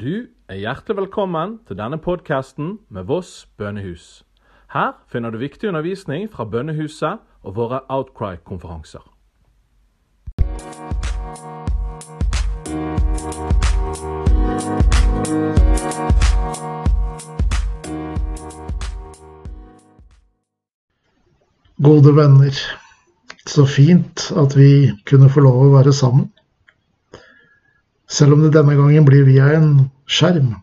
Du er hjertelig velkommen til denne podkasten med Voss bønnehus. Her finner du viktig undervisning fra bønnehuset og våre Outcry-konferanser. Gode venner, så fint at vi kunne få lov å være sammen. Selv om det denne gangen blir via en skjerm.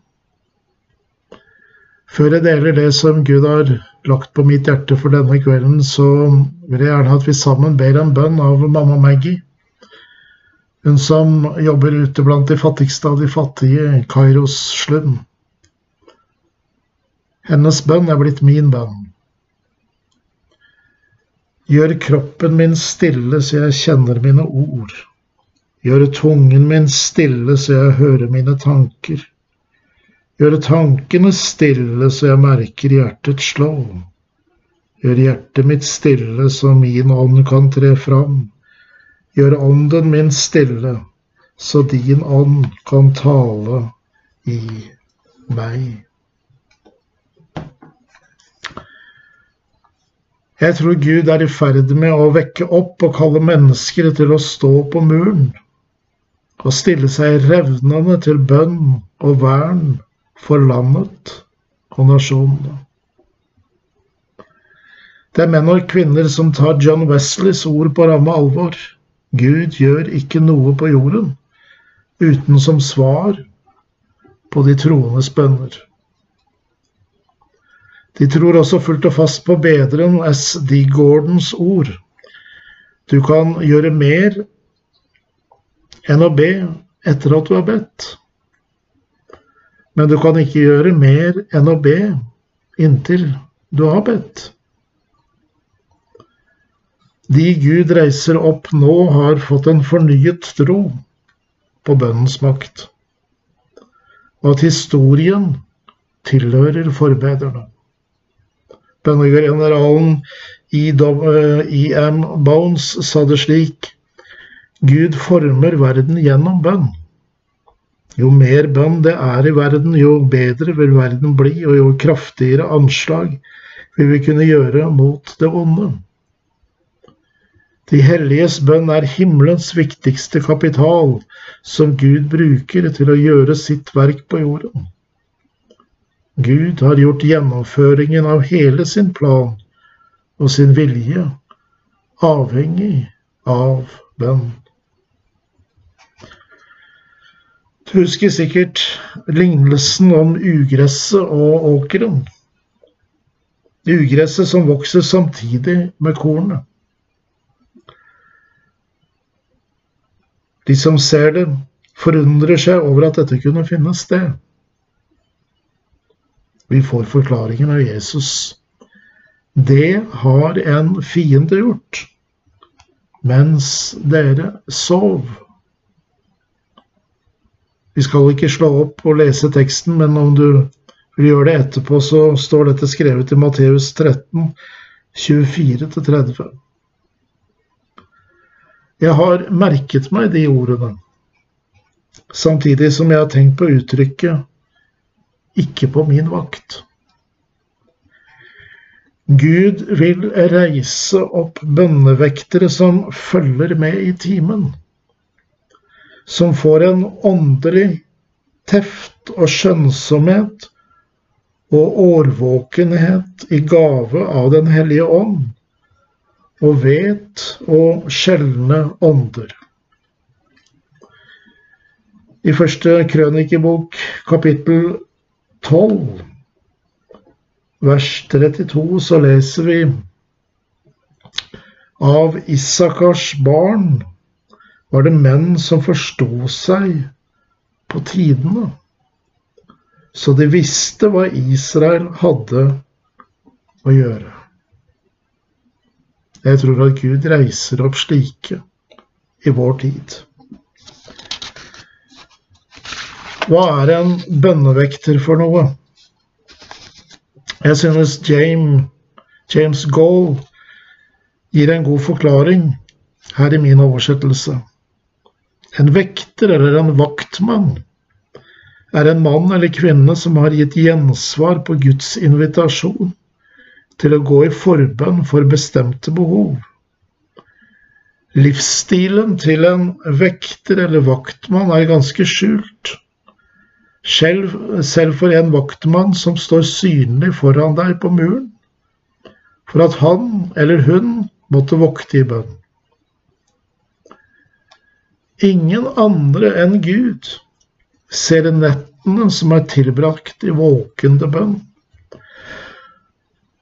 Før jeg deler det som Gud har lagt på mitt hjerte for denne kvelden, så vil jeg gjerne at vi sammen ber en bønn av mamma Maggie. Hun som jobber ute blant de fattigste av de fattige Kairos slum. Hennes bønn er blitt min bønn. Gjør kroppen min stille så jeg kjenner mine ord. Gjør tungen min stille så jeg hører mine tanker. Gjør tankene stille så jeg merker hjertet slå. Gjør hjertet mitt stille så min ånd kan tre fram. Gjør ånden min stille så din ånd kan tale i meg. Jeg tror Gud er i ferd med å vekke opp og kalle mennesker til å stå på muren og stille seg revnende til bønn og vern for landet og nasjonene. Det er menn og kvinner som tar John Wesleys ord på ramme alvor. Gud gjør ikke noe på jorden uten som svar på de troendes bønner. De tror også fullt og fast på bedren S.D. Gordons ord. Du kan gjøre mer enn å be etter at du har bedt. Men du kan ikke gjøre mer enn å be inntil du har bedt. De Gud reiser opp nå, har fått en fornyet tro på bønnens makt, og at historien tilhører forbederne. Bønnegeneralen E.M. Bones sa det slik Gud former verden gjennom bønn. Jo mer bønn det er i verden, jo bedre vil verden bli, og jo kraftigere anslag vil vi kunne gjøre mot det onde. De helliges bønn er himmelens viktigste kapital, som Gud bruker til å gjøre sitt verk på jorden. Gud har gjort gjennomføringen av hele sin plan og sin vilje avhengig av bønn. Du husker sikkert lignelsen om ugresset og åkeren. Ugresset som vokser samtidig med kornet. De som ser det, forundrer seg over at dette kunne finne sted. Vi får forklaringen av Jesus. Det har en fiende gjort mens dere sov. Vi skal ikke slå opp og lese teksten, men om du vil gjøre det etterpå, så står dette skrevet i Matteus 13, 24-30. Jeg har merket meg de ordene, samtidig som jeg har tenkt på uttrykket ikke på min vakt. Gud vil reise opp bønnevektere som følger med i timen, som får en åndelig teft og skjønnsomhet og årvåkenhet i gave av Den hellige ånd, og vet og skjelne ånder. I første krønikebok kapittel 12, vers 32, så leser vi av Isakars barn var det menn som forsto seg på tidene, så de visste hva Israel hadde å gjøre. Jeg tror at Gud reiser opp slike i vår tid. Hva er en bønnevekter for noe? Jeg synes James, James Gaul gir en god forklaring her i min oversettelse. En vekter eller en vaktmann er en mann eller kvinne som har gitt gjensvar på Guds invitasjon til å gå i forbønn for bestemte behov. Livsstilen til en vekter eller vaktmann er ganske skjult. Selv, selv for en vaktmann som står synlig foran deg på muren, for at han eller hun måtte vokte i bønn. Ingen andre enn Gud ser nettene som er tilbrakt i våkende bønn.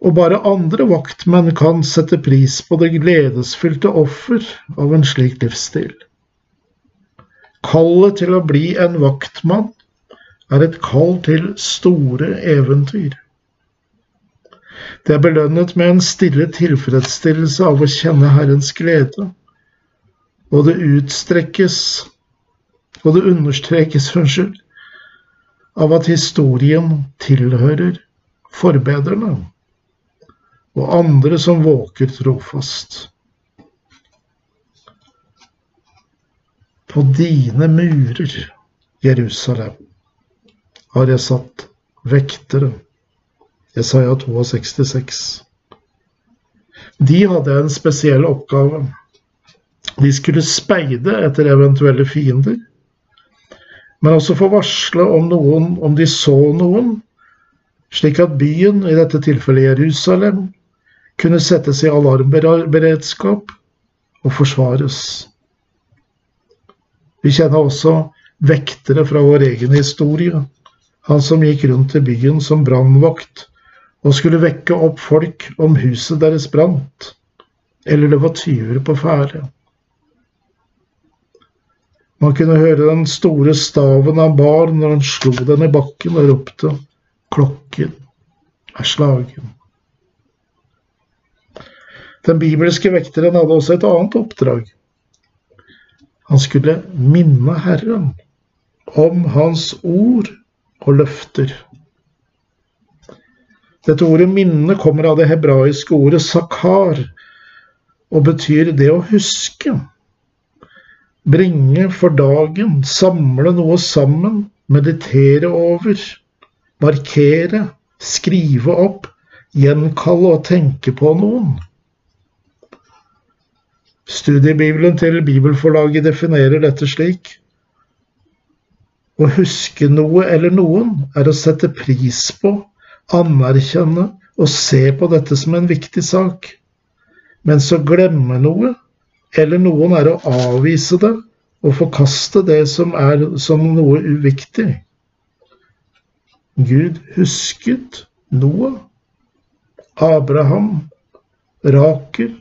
Og bare andre vaktmenn kan sette pris på det gledesfylte offer av en slik livsstil. Kallet til å bli en vaktmann er et kall til store eventyr. Det er belønnet med en stille tilfredsstillelse av å kjenne Herrens glede, og det utstrekkes og det understrekes, unnskyld, av at historien tilhører forbedrerne og andre som våker trofast. På dine murer, Jerusalem, har jeg satt vektere. Jesaja 62,6. De hadde en spesiell oppgave. De skulle speide etter eventuelle fiender men også få varsle om noen om de så noen, slik at byen, i dette tilfellet Jerusalem, kunne settes i alarmberedskap og forsvares. Vi kjenner også vektere fra vår egen historie, han som gikk rundt i byen som brannvakt og skulle vekke opp folk om huset deres brant, eller det var tyver på ferde. Man kunne høre den store staven han bar når han slo den i bakken og ropte klokken er slagen. Den bibelske vekteren hadde også et annet oppdrag. Han skulle minne Herren om Hans ord og løfter. Dette ordet minne kommer av det hebraiske ordet sakar og betyr det å huske bringe for dagen, samle noe sammen, meditere over, markere, skrive opp, gjenkalle og tenke på noen. Studiebibelen til Bibelforlaget definerer dette slik. Å huske noe eller noen er å sette pris på, anerkjenne og se på dette som en viktig sak. Mens å glemme noe eller noen er å avvise det og forkaste det som er som noe uviktig. Gud husket Noah, Abraham, Rakel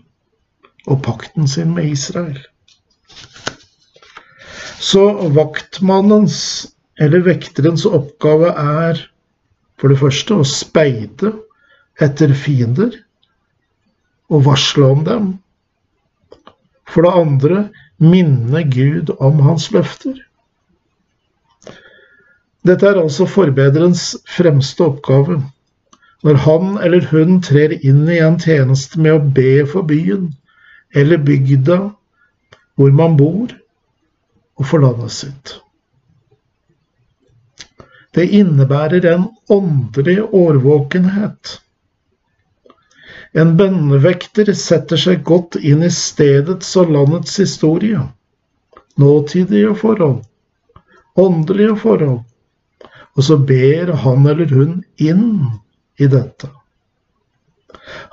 og pakten sin med Israel. Så vaktmannens eller vekterens oppgave er for det første å speide etter fiender og varsle om dem. For det andre minne Gud om hans løfter. Dette er altså forbederens fremste oppgave. Når han eller hun trer inn i en tjeneste med å be for byen eller bygda hvor man bor, og for landet sitt. Det innebærer en åndelig årvåkenhet en bønnevekter setter seg godt inn i stedets og landets historie, nåtidige forhold, åndelige forhold, og så ber han eller hun inn i dette.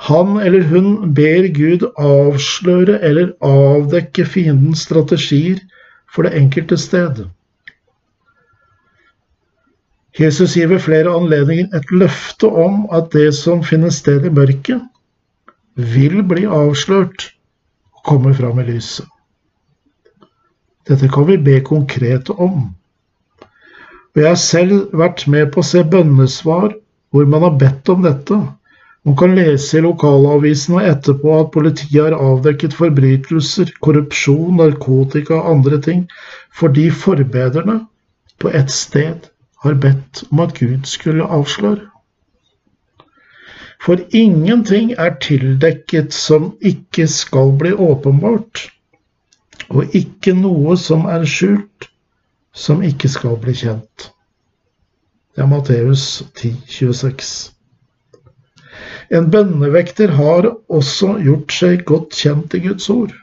Han eller hun ber Gud avsløre eller avdekke fiendens strategier for det enkelte sted. Jesus gir ved flere anledninger et løfte om at det som finner sted i mørket, vil bli avslørt og komme fram i lyset. Dette kan vi be konkret om. Og Jeg har selv vært med på å se bønnesvar hvor man har bedt om dette. Man kan lese i lokalavisene etterpå at politiet har avdekket forbrytelser, korrupsjon, narkotika og andre ting, fordi forbederne på et sted har bedt om at Gud skulle avsløre. For ingenting er tildekket som ikke skal bli åpenbart, og ikke noe som er skjult som ikke skal bli kjent. Det er Matteus 10, 26. En bønnevekter har også gjort seg godt kjent i Guds ord.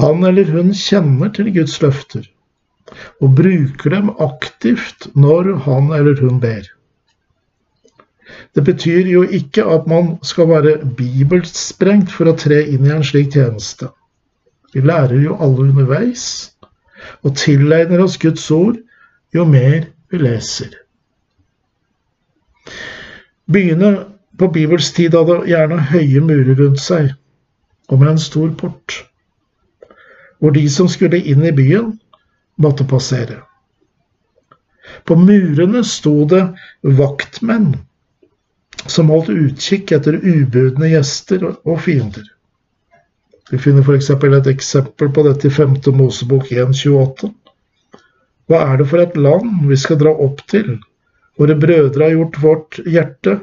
Han eller hun kjenner til Guds løfter og bruker dem aktivt når han eller hun ber. Det betyr jo ikke at man skal være bibelsprengt for å tre inn i en slik tjeneste. Vi lærer jo alle underveis, og tilegner oss Guds ord jo mer vi leser. Byene på Bibels tid hadde gjerne høye murer rundt seg, og med en stor port, hvor de som skulle inn i byen, måtte passere. På murene sto det vaktmenn som holdt utkikk etter ubudne gjester og fiender. Vi finner f.eks. et eksempel på dette i 5. Mosebok 1,28. Hva er det for et land vi skal dra opp til? Våre brødre har gjort vårt hjerte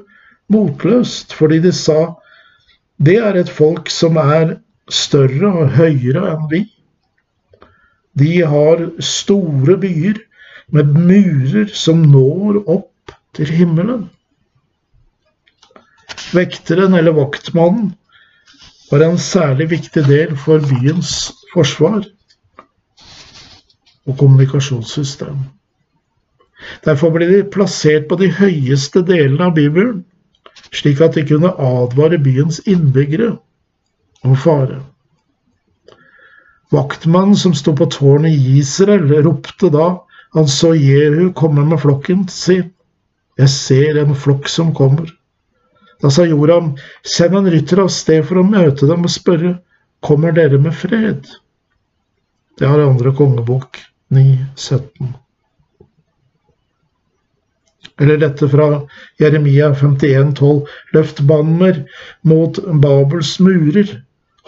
motløst fordi de sa det er et folk som er større og høyere enn vi. De har store byer med murer som når opp til himmelen. Vekteren eller vaktmannen var en særlig viktig del for byens forsvar og kommunikasjonssystem. Derfor ble de plassert på de høyeste delene av Bibelen, slik at de kunne advare byens innbyggere om fare. Vaktmannen som sto på tårnet i Israel, ropte da han så Jehu komme med flokken sin. Jeg ser en flokk som kommer. Da sa Joram, send en rytter av sted for å møte dem og spørre, kommer dere med fred? Det har andre kongebok 9.17. Eller dette fra Jeremia 51,12. Løft banner mot Babels murer.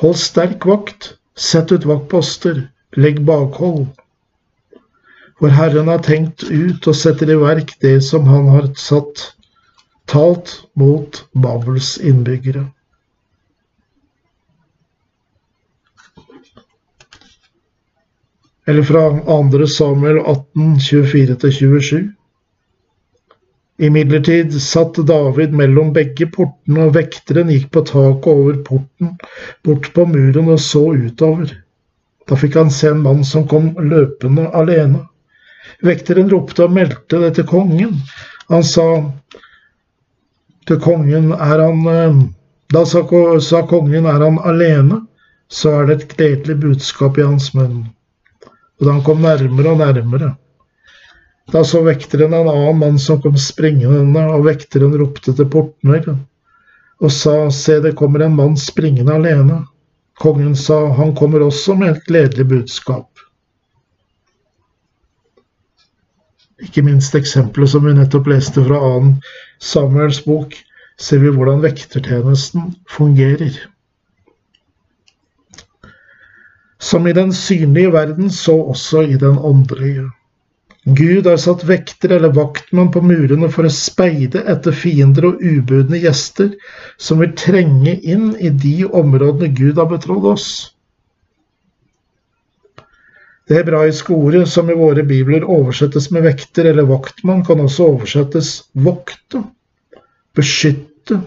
Hold sterk vakt. Sett ut vaktposter. Legg bakhold. For Herren har tenkt ut og setter i verk det som Han har satt talt mot Babels innbyggere. Eller fra 2. Samuel 18, 24-27. Imidlertid satt David mellom begge portene, og vekteren gikk på taket over porten, bort på muren og så utover. Da fikk han se en mann som kom løpende alene. Vekteren ropte og meldte det til kongen. Han sa, til kongen er han eh, Da sa, sa kongen er han alene, så er det et gledelig budskap i hans munn. Og da han kom nærmere og nærmere, da så vekteren en annen mann som kom springende, og vekteren ropte til portner og sa, se, det kommer en mann springende alene. Kongen sa, han kommer også med et gledelig budskap. Ikke minst eksempelet som vi nettopp leste fra 2. Samuels bok, ser vi hvordan vektertjenesten fungerer. Som i den synlige verden, så også i den åndelige. Gud har satt vekter eller vaktmann på murene for å speide etter fiender og ubudne gjester som vil trenge inn i de områdene Gud har betrodd oss. Det hebraiske ordet som i våre bibler oversettes med vekter eller vaktmann, kan også oversettes vokte, beskytte,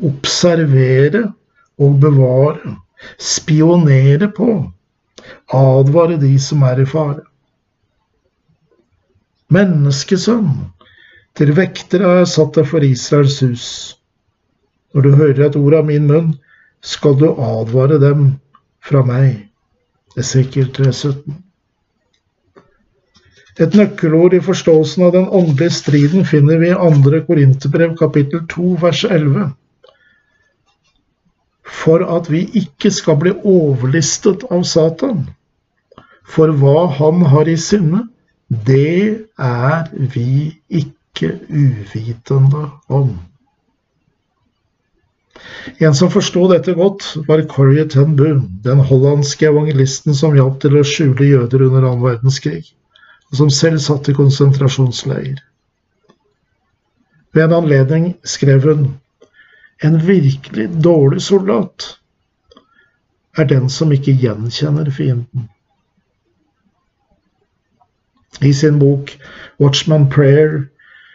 observere og bevare, spionere på, advare de som er i fare. Menneskesønn, til vekter har jeg satt deg for Israels hus. Når du hører et ord av min munn, skal du advare dem fra meg. Esekiel 317. Et nøkkelord i forståelsen av den åndelige striden finner vi i 2. Korinterbrev kapittel 2 vers 11. For at vi ikke skal bli overlistet av Satan. For hva han har i sinne, det er vi ikke uvitende om. En som forsto dette godt, var Corrie ten Boom, den hollandske evangelisten som hjalp til å skjule jøder under annen verdenskrig og som selv satt i konsentrasjonsleir. Ved en anledning skrev hun en virkelig dårlig soldat er den som ikke gjenkjenner fienden. I sin bok 'Watchman Prayer'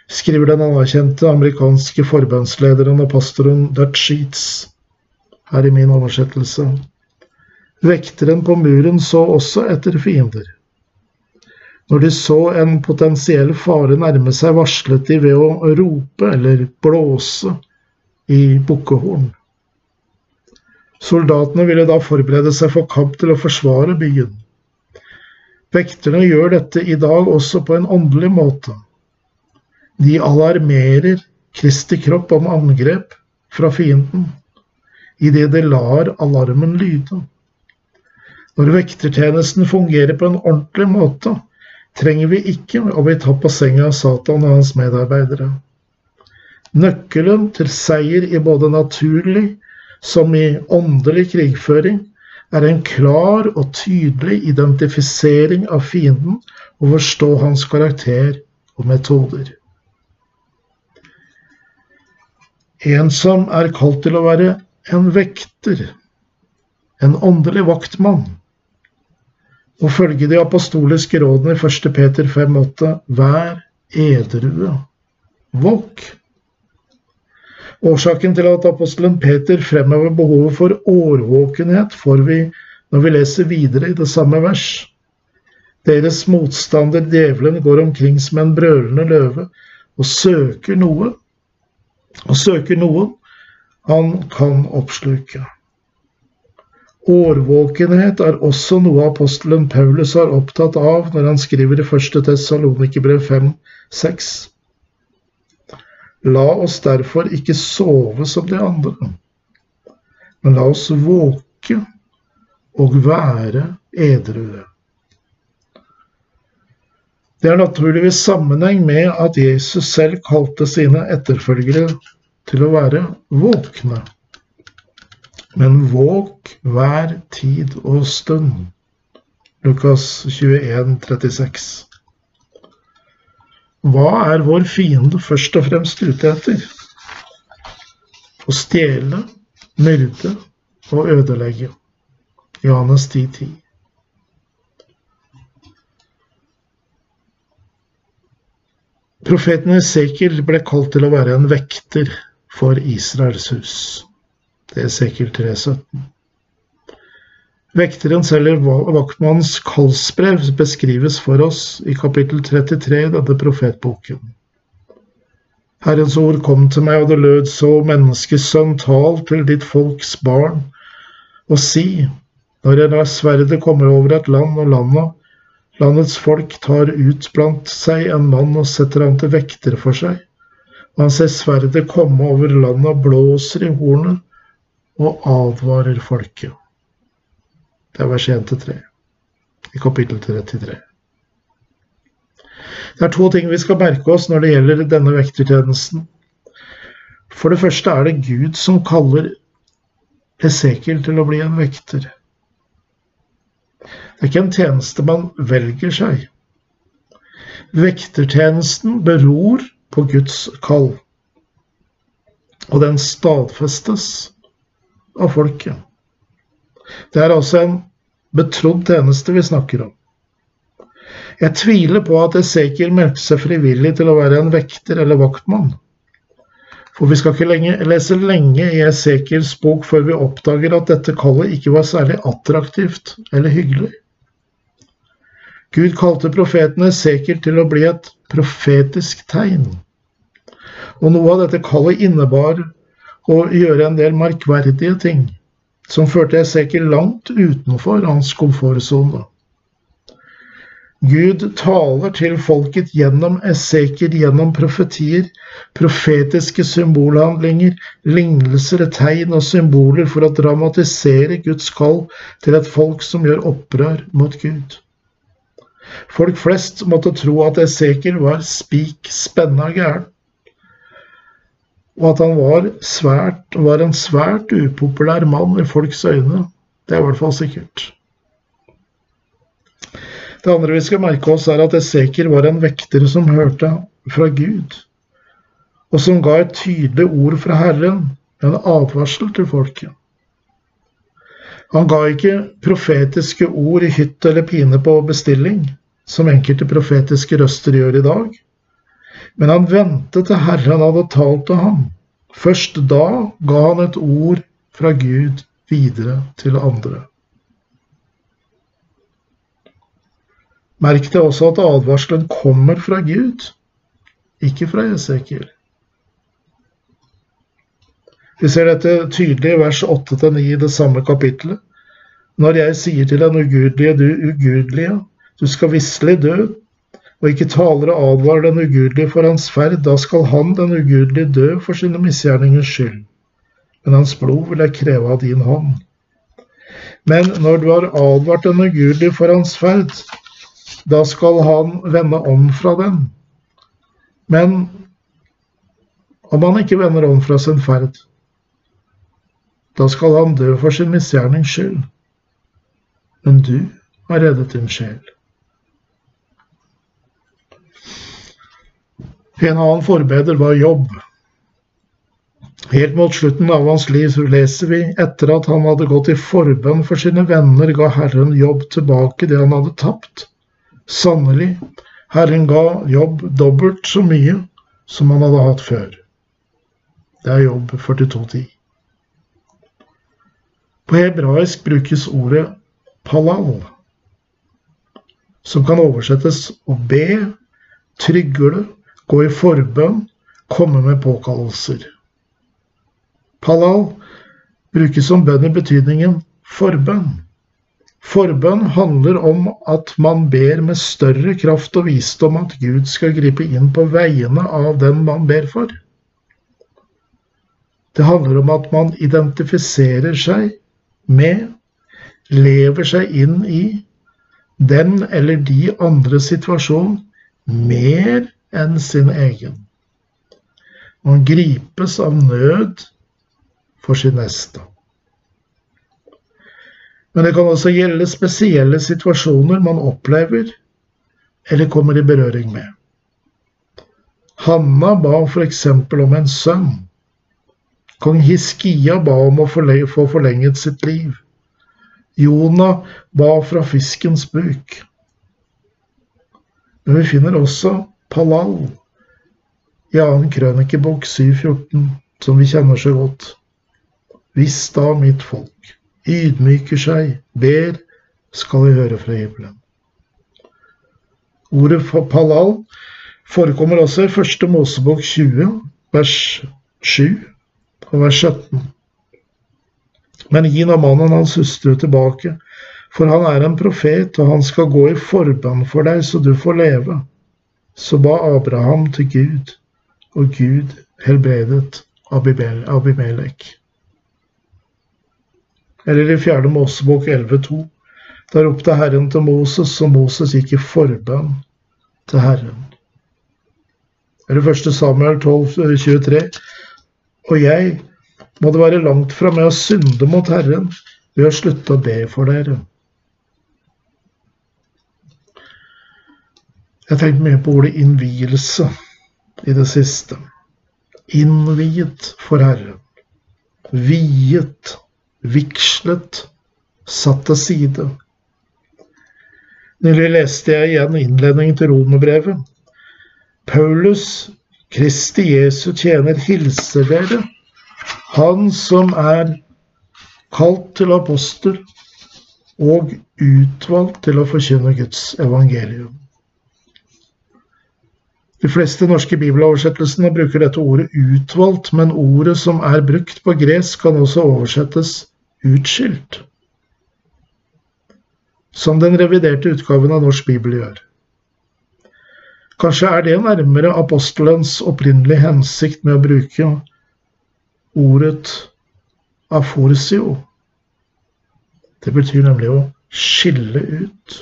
skriver den anerkjente amerikanske forbønnslederen og pastoren Dutch Sheets her i min oversettelse. Vekteren på muren så også etter fiender. Når de så en potensiell fare nærme seg, varslet de ved å rope eller blåse i bukkehorn. Soldatene ville da forberede seg for kamp til å forsvare byen. Vekterne gjør dette i dag også på en åndelig måte. De alarmerer Kristi kropp om angrep fra fienden idet de lar alarmen lyde. Når vektertjenesten fungerer på en ordentlig måte, trenger vi ikke å bli tatt på senga av Satan og hans medarbeidere. Nøkkelen til seier i både naturlig som i åndelig krigføring er en klar og tydelig identifisering av fienden og forstå hans karakter og metoder. En som er kalt til å være en vekter, en åndelig vaktmann, og følge de apostoliske rådene i 1. Peter 5,8.: Vær edrue, våk. Årsaken til at apostelen Peter fremhever behovet for årvåkenhet, får vi når vi leser videre i det samme vers. Deres motstander djevelen går omkring som en brølende løve og søker noe, og søker noen han kan oppsluke. Årvåkenhet er også noe apostelen Paulus har opptatt av når han skriver i 1. Tessalonikerbrev 5,6. La oss derfor ikke sove som de andre, men la oss våke og være edrue. Det er naturligvis sammenheng med at Jesus selv kalte sine etterfølgere til å være våkne men våk hver tid og stund. Lukas 21, 36. Hva er vår fiende først og fremst ute etter? Å stjele, myrde og ødelegge. Johannes 10, 10. Profeten Esekiel ble kalt til å være en vekter for Israels hus. Det er sikkert 317. Vekterens eller vaktmannens kallsbrev beskrives for oss i kapittel 33 i denne profetboken. Herrens ord kom til meg, og det lød så, menneskesønn, tal til ditt folks barn, og si, når en av sverdet kommer over et land og landet, landets folk tar ut blant seg en mann og setter han til vekter for seg, og han ser sverdet komme over landet og blåser i hornet, og advarer folket. Det er vers 1-3 i kapittel 33. Det er to ting vi skal merke oss når det gjelder denne vektertjenesten. For det første er det Gud som kaller Esekiel til å bli en vekter. Det er ikke en tjeneste man velger seg. Vektertjenesten beror på Guds kall, og den stadfestes av folket. Det er altså en betrodd tjeneste vi snakker om. Jeg tviler på at Esekiel meldte seg frivillig til å være en vekter eller vaktmann. For vi skal ikke lenge, lese lenge i Esekiels bok før vi oppdager at dette kallet ikke var særlig attraktivt eller hyggelig. Gud kalte profeten Esekiel til å bli et profetisk tegn. Og noe av dette kallet innebar og gjøre en del merkverdige ting som førte Esekiel langt utenfor hans komfortsone. Gud taler til folket gjennom Esekiel, gjennom profetier, profetiske symbolhandlinger, lignelser, tegn og symboler for å dramatisere Guds kall til et folk som gjør opprør mot Gud. Folk flest måtte tro at Esekiel var spik spenna gæren og at han var, svært, var en svært upopulær mann i folks øyne. Det er i hvert fall sikkert. Det andre vi skal merke oss, er at Esekiel var en vekter som hørte fra Gud, og som ga et tydelig ord fra Herren, en advarsel til folket. Han ga ikke profetiske ord i hytt eller pine på bestilling, som enkelte profetiske røster gjør i dag. Men han ventet til Herren hadde talt til ham. Først da ga han et ord fra Gud videre til andre. Merk deg også at advarselen kommer fra Gud, ikke fra Esekiel. Vi ser dette tydelig i vers 8-9 i det samme kapittelet. Når jeg sier til den ugudelige, du ugudelige, du skal visselig dø, og ikke taler og advarer den ugudelige for hans ferd, da skal han, den ugudelige, dø for sine misgjerningers skyld. Men hans blod vil jeg kreve av din hånd. Men når du har advart den ugudelige for hans ferd, da skal han vende om fra den. Men om han ikke vender om fra sin ferd, da skal han dø for sin misgjernings skyld. Men du har reddet din sjel. En annen forbeder var Jobb. Helt mot slutten av hans liv så leser vi etter at han hadde gått i forbønn for sine venner, ga Herren Jobb tilbake det han hadde tapt. Sannelig, Herren ga Jobb dobbelt så mye som han hadde hatt før. Det er Jobb 42,10. På hebraisk brukes ordet palal, som kan oversettes å be, trygle, gå i forbønn, komme med påkallelser. Palal brukes som bønn i betydningen forbønn. Forbønn handler om at man ber med større kraft og visdom at Gud skal gripe inn på vegne av den man ber for. Det handler om at man identifiserer seg med, lever seg inn i, den eller de andre situasjon mer enn sin egen. Man gripes av nød for sin neste. Men det kan også gjelde spesielle situasjoner man opplever eller kommer i berøring med. Hanna ba f.eks. om en sønn. Kong Hiskia ba om å få forlenget sitt liv. Jonah ba fra fiskens buk. Men vi finner også Palal i 2. krønikebok 714, som vi kjenner så godt. Hvis da mitt folk ydmyker seg, ber, skal jeg høre fra himmelen. Ordet for palal forekommer også i første Mosebok 20, vers 7 og vers 17. Men gi nå mannen hans hustru tilbake, for han er en profet, og han skal gå i forbønn for deg, så du får leve. Så ba Abraham til Gud, og Gud helbredet Abimelek. Eller i fjerde Mosebok 11,2. Da ropte Herren til Moses, og Moses gikk i forbønn til Herren. Eller første Samuel 12, 23. Og jeg må det være langt fra meg å synde mot Herren ved å slutte å be for dere. Jeg har tenkt mye på ordet innvielse i det siste. Innviet for Herren. Viet. Vigslet. Satt til side. Nylig leste jeg igjen innledningen til romerbrevet. Paulus, Kristi Jesu tjener, hilser dere, han som er kalt til apostel og utvalgt til å forkynne Guds evangelium. De fleste norske bibeloversettelsene bruker dette ordet 'utvalgt', men ordet som er brukt på gresk, kan også oversettes 'utskilt', som den reviderte utgaven av norsk bibel gjør. Kanskje er det nærmere apostelens opprinnelige hensikt med å bruke ordet 'aforsio'. Det betyr nemlig å skille ut,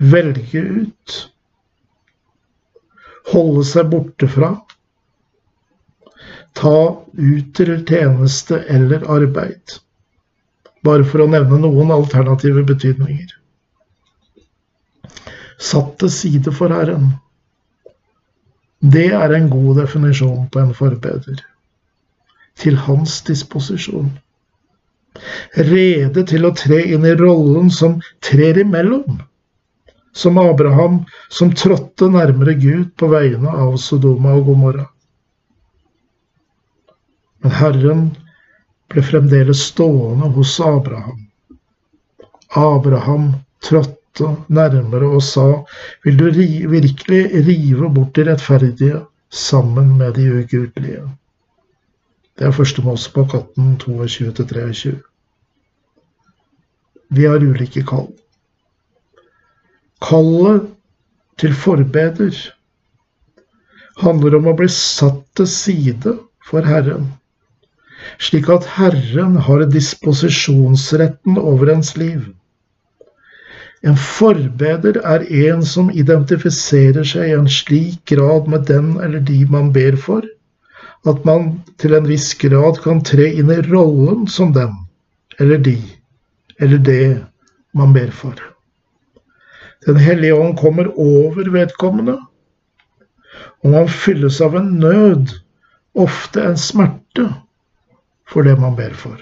velge ut holde seg borte fra, ta ut til tjeneste eller arbeid, bare for å nevne noen alternative betydninger. Satt til side for Herren. Det er en god definisjon på en forbeder. Til hans disposisjon. Rede til å tre inn i rollen som trer imellom som Abraham, som trådte nærmere Gud på vegne av Sodoma og Gomorra. Men Herren ble fremdeles stående hos Abraham. Abraham trådte nærmere og sa, vil du virkelig rive bort de rettferdige sammen med de ugudelige? Det er første Mosebok 18, 22-23. Vi har ulike kall. Kallet til forbeder handler om å bli satt til side for Herren, slik at Herren har disposisjonsretten over ens liv. En forbeder er en som identifiserer seg i en slik grad med den eller de man ber for, at man til en viss grad kan tre inn i rollen som den eller de eller det man ber for. Den hellige ånd kommer over vedkommende, og man fylles av en nød, ofte en smerte, for det man ber for.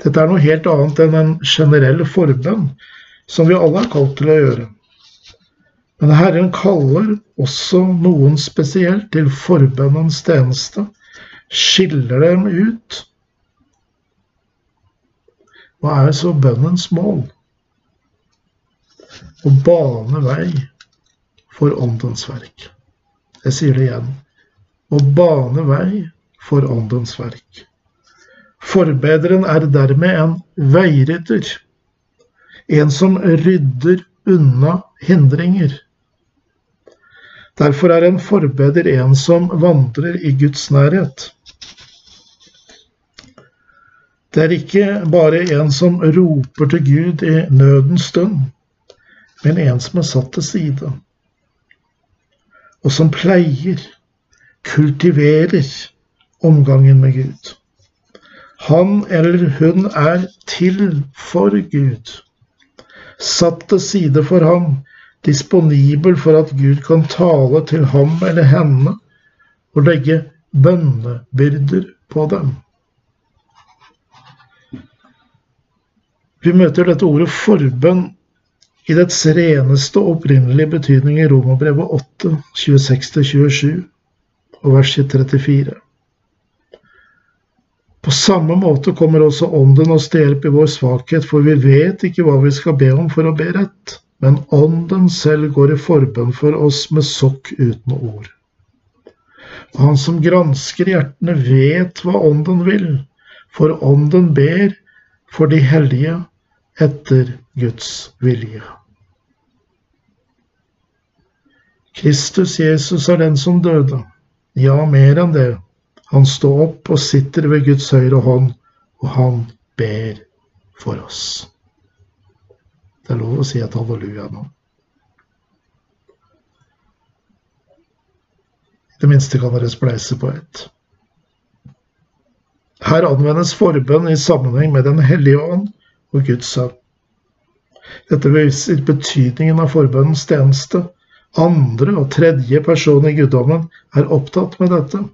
Dette er noe helt annet enn en generell forbønn, som vi alle er kalt til å gjøre. Men Herren kaller også noen spesielt til forbønnens tjeneste, skiller dem ut hva er så bønnens mål? Å bane vei for åndens verk. Jeg sier det igjen. Å bane vei for åndens verk. Forbederen er dermed en veirytter, En som rydder unna hindringer. Derfor er en forbeder en som vandrer i Guds nærhet. Det er ikke bare en som roper til Gud i nødens stund, men en som er satt til side, og som pleier, kultiverer omgangen med Gud. Han eller hun er til for Gud, satt til side for ham, disponibel for at Gud kan tale til ham eller henne og legge bønnebyrder på dem. Vi møter dette ordet forbønn i dets reneste og opprinnelige betydning i Romerbrevet 8, 26-27 og vers 34. På samme måte kommer også Ånden oss til hjelp i vår svakhet, for vi vet ikke hva vi skal be om for å be rett, men Ånden selv går i forbønn for oss med sokk uten ord. Han som gransker hjertene, vet hva Ånden vil, for Ånden ber for de hellige etter Guds vilje. Kristus Jesus er den som døde. Ja, mer enn det. Han står opp og sitter ved Guds høyre hånd, og han ber for oss. Det er lov å si et halleluja nå. I det minste kan dere spleise på ett. Her anvendes forbønn i sammenheng med Den hellige ånd og Guds sønn. Dette viser betydningen av forbønnens tjeneste. Andre og tredje person i guddommen er opptatt med dette.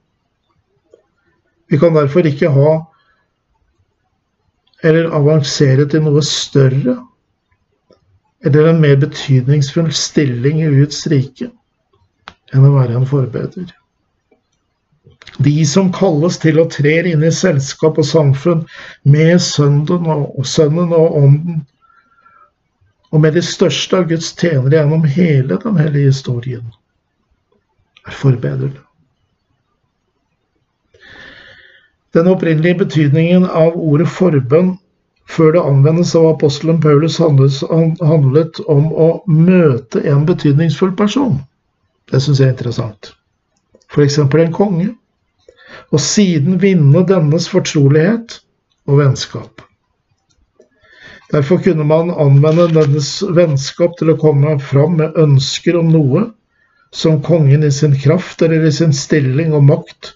Vi kan derfor ikke ha eller avansere til noe større eller en mer betydningsfull stilling i Guds rike enn å være en forbeder. De som kalles til å trer inn i selskap og samfunn med Sønnen og, sønnen og Ånden, og med de største av Guds tjenere gjennom hele den hellige historien, er forbedret. Den opprinnelige betydningen av ordet forbønn før det anvendes av apostelen Paulus, handlet om å møte en betydningsfull person. Det syns jeg er interessant. F.eks. en konge og siden vinne dennes fortrolighet og vennskap. Derfor kunne man anvende dennes vennskap til å komme fram med ønsker om noe som kongen i sin kraft eller i sin stilling og makt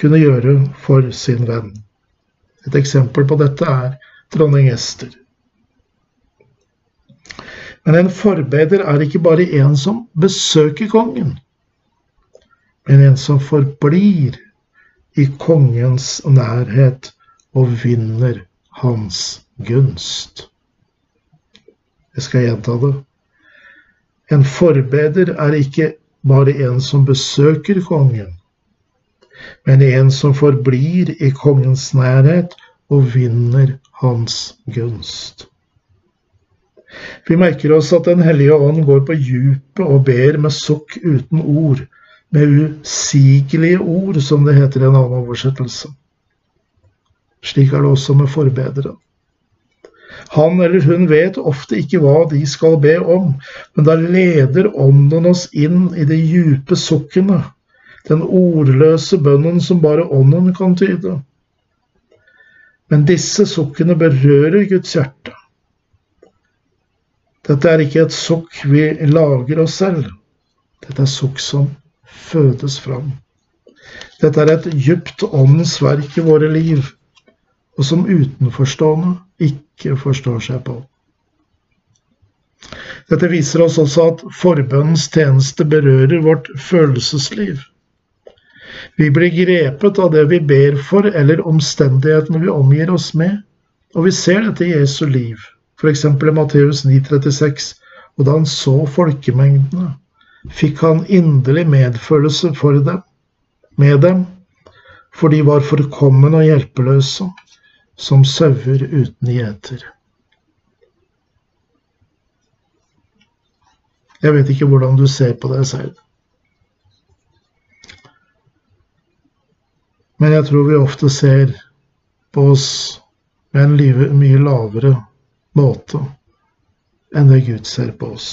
kunne gjøre for sin venn. Et eksempel på dette er dronning Ester. Men en forbeder er ikke bare en som besøker kongen, men en som forblir i kongens nærhet og vinner hans gunst. Jeg skal gjenta det. En forbeder er ikke bare en som besøker kongen, men en som forblir i kongens nærhet og vinner hans gunst. Vi merker oss at Den hellige ånd går på djupet og ber med sukk uten ord, med usigelige ord, som det heter i en annen oversettelse. Slik er det også med forbederen. Han eller hun vet ofte ikke hva de skal be om, men da leder Ånden oss inn i de djupe sukkene, den ordløse bønnen som bare Ånden kan tyde. Men disse sukkene berører Guds hjerte. Dette er ikke et sukk vi lager oss selv. Dette er sukk som fødes fram. Dette er et djupt åndens verk i våre liv, og som utenforstående ikke forstår seg på. Dette viser oss også at forbønnens tjeneste berører vårt følelsesliv. Vi blir grepet av det vi ber for, eller omstendighetene vi omgir oss med, og vi ser dette i Jesu liv, f.eks. i Matteus 9,36, og da han så folkemengdene, fikk han inderlig medfølelse for dem, med dem, for de var forkomne og hjelpeløse, som sauer uten gjeter. Jeg vet ikke hvordan du ser på deg selv. Men jeg tror vi ofte ser på oss med en mye lavere måte enn det Gud ser på oss.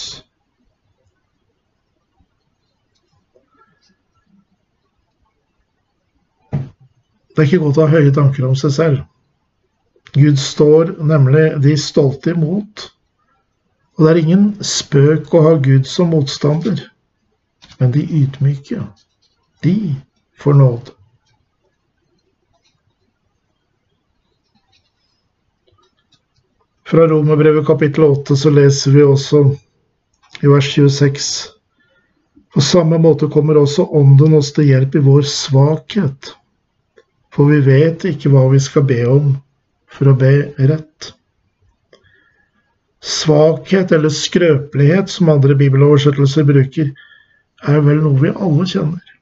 Det er ikke godt å ha høye tanker om seg selv. Gud står nemlig de stolte imot. Og det er ingen spøk å ha Gud som motstander. Men de ydmyke, de får nåde. Fra Romerbrevet kapittel 8 så leser vi også i vers 26 På samme måte kommer også Ånden oss til hjelp i vår svakhet for vi vet ikke hva vi skal be om for å be rett. Svakhet eller skrøpelighet, som andre bibeloversettelser bruker, er vel noe vi alle kjenner.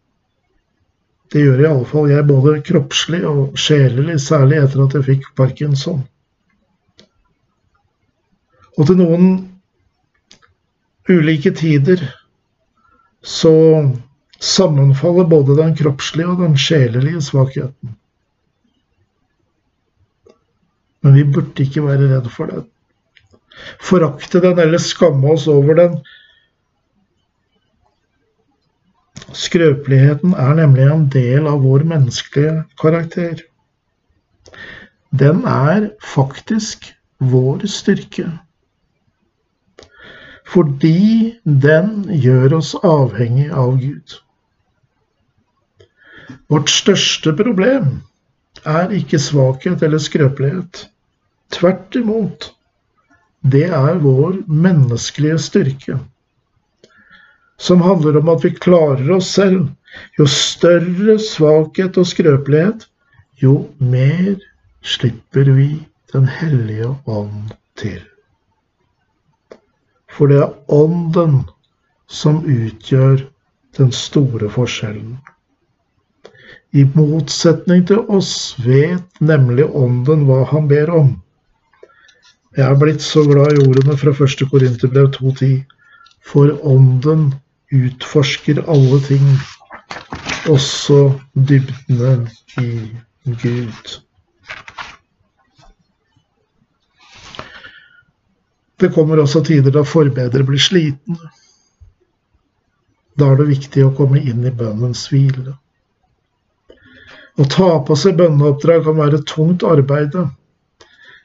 Det gjør i alle fall jeg, både kroppslig og sjelelig, særlig etter at jeg fikk parkinson. Og til noen ulike tider så sammenfaller både den kroppslige og den sjelelige svakheten. Men vi burde ikke være redd for den. Forakte den eller skamme oss over den. Skrøpeligheten er nemlig en del av vår menneskelige karakter. Den er faktisk vår styrke. Fordi den gjør oss avhengig av Gud. Vårt største problem er ikke svakhet eller skrøpelighet. Tvert imot. Det er vår menneskelige styrke, som handler om at vi klarer oss selv. Jo større svakhet og skrøpelighet, jo mer slipper vi Den hellige ånd til. For det er ånden som utgjør den store forskjellen. I motsetning til oss vet nemlig ånden hva han ber om. Jeg er blitt så glad i ordene fra 1. Korinterbrev 2.10. For ånden utforsker alle ting, også dybdene i Gud. Det kommer også tider da forbedere blir sliten. Da er det viktig å komme inn i bønnens hvile. Å ta på seg bønneoppdrag kan være tungt arbeid.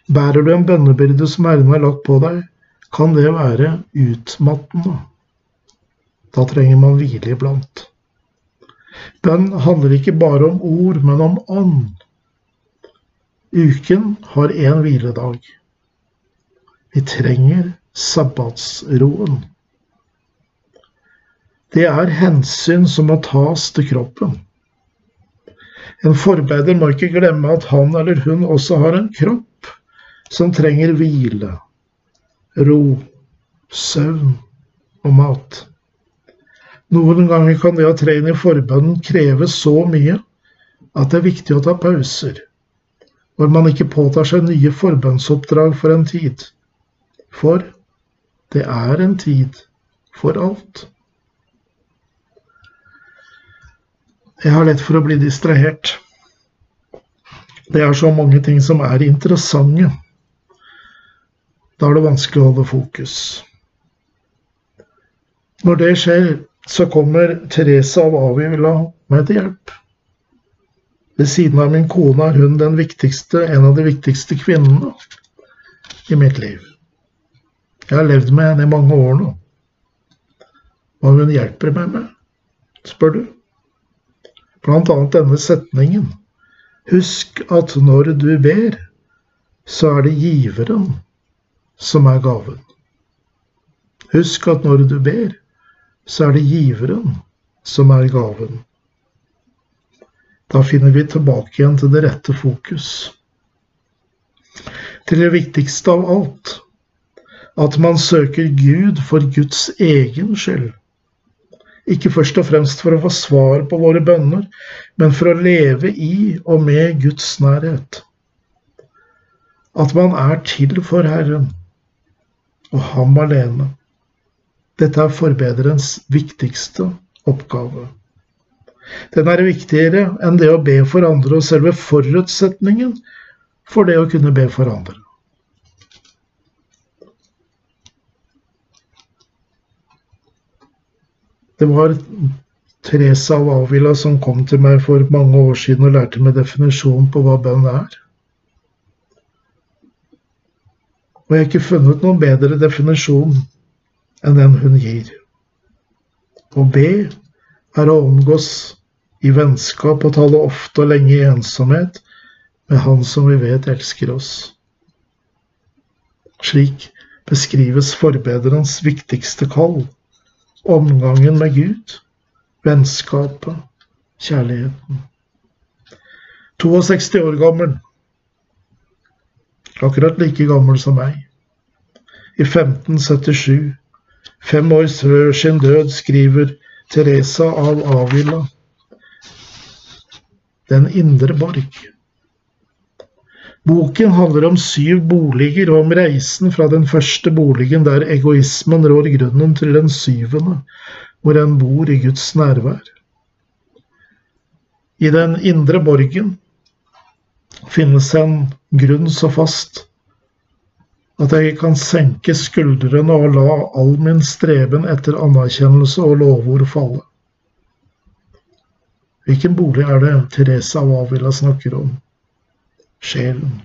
Bærer du en bønnebyrde som Herren har lagt på deg, kan det være utmattende. Da trenger man hvile iblant. Bønn handler ikke bare om ord, men om ånd. Uken har én hviledag. Vi trenger sabbatsroen. Det er hensyn som må tas til kroppen. En forbeider må ikke glemme at han eller hun også har en kropp som trenger hvile, ro søvn og mat. Noen ganger kan det å trene i forbønnen kreve så mye at det er viktig å ta pauser, hvor man ikke påtar seg nye forbønnsoppdrag for en tid. For det er en tid for alt. Jeg har lett for å bli distrahert. Det er så mange ting som er interessante. Da er det vanskelig å holde fokus. Når det skjer, så kommer Therese av Avila meg til hjelp. Ved siden av min kone er hun den viktigste, en av de viktigste kvinnene i mitt liv. Jeg har levd med henne i mange år nå. Hva hun hjelper meg med, spør du? Blant annet denne setningen. Husk at når du ber, så er det giveren som er gaven. Husk at når du ber, så er det giveren som er gaven. Da finner vi tilbake igjen til det rette fokus. Til det viktigste av alt at man søker Gud for Guds egen skyld. Ikke først og fremst for å få svar på våre bønner, men for å leve i og med Guds nærhet. At man er til for Herren og ham alene. Dette er forbederens viktigste oppgave. Den er viktigere enn det å be for andre og selve forutsetningen for det å kunne be for andre. Det var Teresa av Avila som kom til meg for mange år siden og lærte meg definisjonen på hva bønn er. Og jeg har ikke funnet noen bedre definisjon enn den hun gir. Å be er å omgås i vennskap og tale ofte og lenge i ensomhet med Han som vi vet elsker oss. Slik beskrives forbederens viktigste kall omgangen med Gud, vennskapet, kjærligheten. 62 år gammel, akkurat like gammel som meg. I 1577, fem år før sin død, skriver Teresa av Avila Den indre borg. Boken handler om syv boliger og om reisen fra den første boligen der egoismen rår grunnen, til den syvende, hvor en bor i Guds nærvær. I den indre borgen finnes en grunn så fast at jeg kan senke skuldrene og la all min streben etter anerkjennelse og lovord falle. Hvilken bolig er det Teresa av Avila snakker om? sjelen.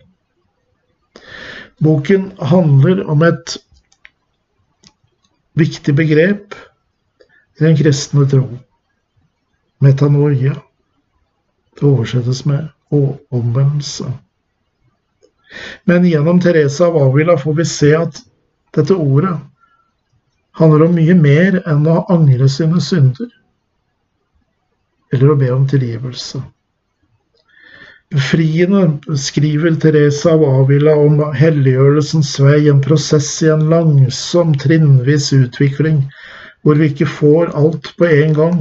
Boken handler om et viktig begrep i den kristne tro. Metanoia. Det oversettes med omvendelse. Men gjennom Teresa av Avila får vi se at dette ordet handler om mye mer enn å angre sine synder, eller å be om tilgivelse. Befriende skriver Teresa av Avila om helliggjørelsens vei, en prosess i en langsom, trinnvis utvikling, hvor vi ikke får alt på en gang,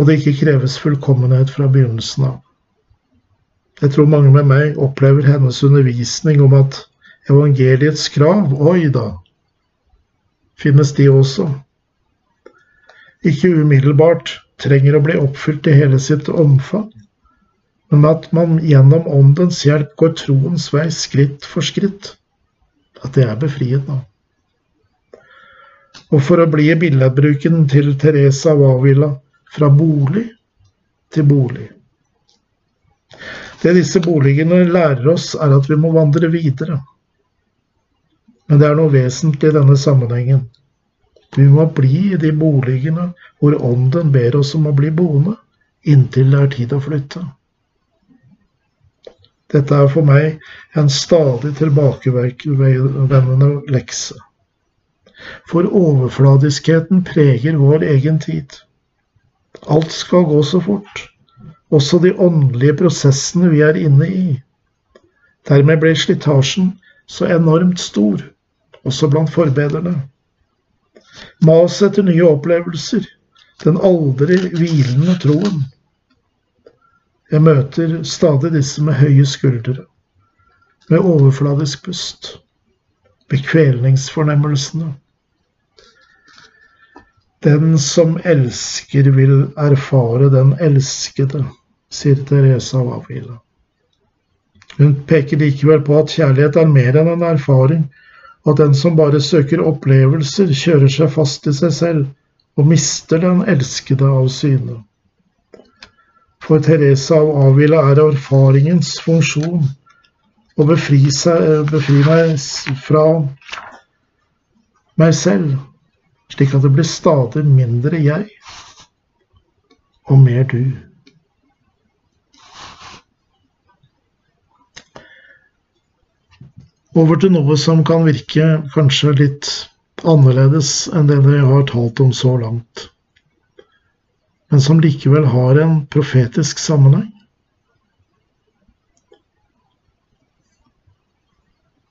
og det ikke kreves fullkommenhet fra begynnelsen av. Jeg tror mange med meg opplever hennes undervisning om at evangeliets krav, oi da, finnes de også. Ikke umiddelbart trenger å bli oppfylt i hele sitt omfang men at man gjennom Åndens hjelp går troens vei skritt for skritt. At det er befriende. Og for å bli i billedbruken til Teresa Wavila fra bolig til bolig. Det disse boligene lærer oss, er at vi må vandre videre. Men det er noe vesentlig i denne sammenhengen. Vi må bli i de boligene hvor Ånden ber oss om å bli boende, inntil det er tid å flytte. Dette er for meg en stadig tilbakevendende lekse. For overfladiskheten preger vår egen tid. Alt skal gå så fort, også de åndelige prosessene vi er inne i. Dermed blir slitasjen så enormt stor også blant forbederne. Mas etter nye opplevelser, den aldri hvilende troen. Jeg møter stadig disse med høye skuldre, med overfladisk pust, med kvelningsfornemmelsene. Den som elsker, vil erfare den elskede, sier Teresa av Avila. Hun peker likevel på at kjærlighet er mer enn en erfaring, og at den som bare søker opplevelser, kjører seg fast i seg selv og mister den elskede av syne. For Teresa av Avila er erfaringens funksjon å befri, seg, befri meg fra meg selv, slik at det blir stadig mindre jeg og mer du. over til noe som kan virke kanskje litt annerledes enn det dere har talt om så langt, men som likevel har en profetisk sammenheng.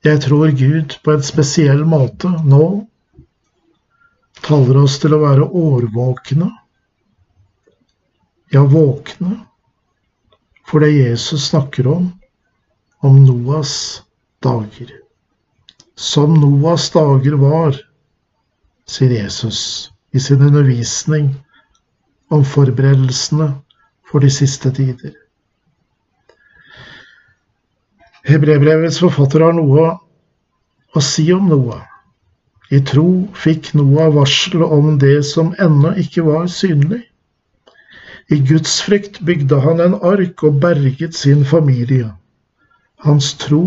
Jeg tror Gud på en spesiell måte nå taler oss til å være årvåkne, ja, våkne, for det Jesus snakker om, om Noas dager. Som Noas dager var, sier Jesus i sin undervisning om forberedelsene for de siste tider. Hebrebrevets forfatter har noe å si om Noah. I tro fikk Noah varsel om det som ennå ikke var synlig. I gudsfrykt bygde han en ark og berget sin familie. Hans tro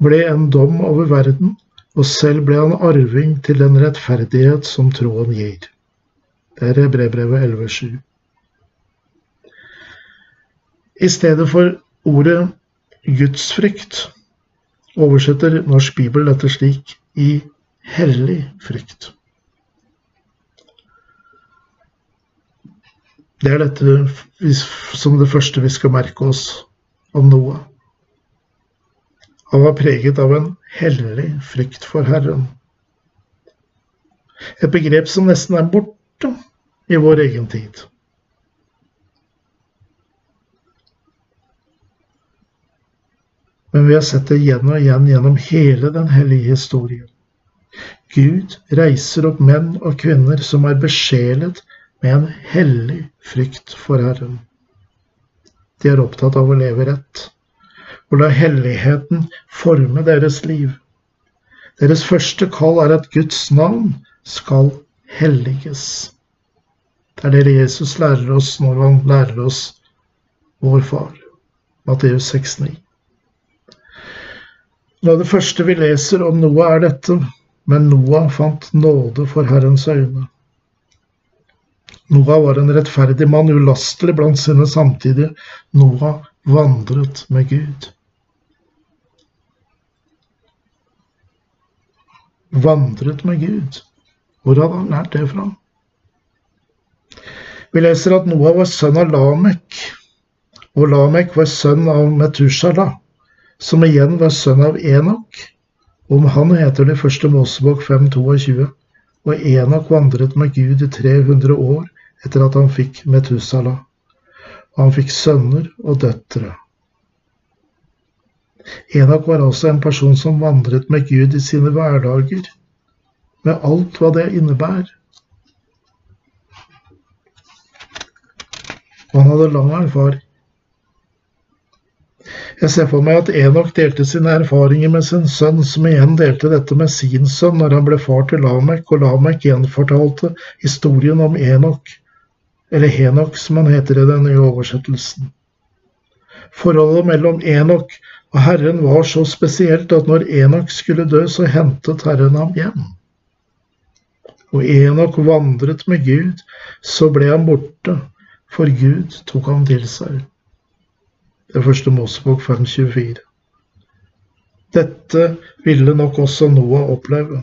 ble en dom over verden, og selv ble han arving til den rettferdighet som troen gir. Det er brevbrevet 11.7. I stedet for ordet gudsfrykt oversetter Norsk Bibel dette slik i hellig frykt. Det er dette som det første vi skal merke oss om Noah. Han var preget av en hellig frykt for Herren. Et begrep som nesten er borte i vår egen tid. Men vi har sett det igjen og igjen gjennom hele den hellige historien. Gud reiser opp menn og kvinner som er besjelet med en hellig frykt for Herren. De er opptatt av å leve rett og la helligheten forme deres liv. Deres første kall er at Guds navn skal helliges. Det er det Jesus lærer oss når han lærer oss vår Far. Matteus 6,9. Noe av det første vi leser om Noah, er dette. Men Noah fant nåde for Herrens øyne. Noah var en rettferdig mann, ulastelig blant sine samtidige. Noah vandret med Gud. vandret med Gud. Hvor hadde han lært det fra? Vi leser at Noah var sønn av Lamek, og Lamek var sønn av Metushala, som igjen var sønn av Enok. Om han heter det første Mosebok 5.22, og Enok vandret med Gud i 300 år etter at han fikk Metusala. Han fikk sønner og døtre. Enok var altså en person som vandret med Gud i sine hverdager, med alt hva det innebærer. Og han hadde lang erfaring. Jeg ser for meg at Enok delte sine erfaringer med sin sønn, som igjen delte dette med sin sønn når han ble far til Lamek, og Lamek gjenfortalte historien om Enok, eller Henok som han heter i den nye oversettelsen. Forholdet mellom Enok og Herren var så spesielt at når Enok skulle dø, så hentet Herren ham hjem. Og Enok vandret med Gud, så ble han borte, for Gud tok ham til seg. Det er første Mosebok 524. Dette ville nok også Noah oppleve.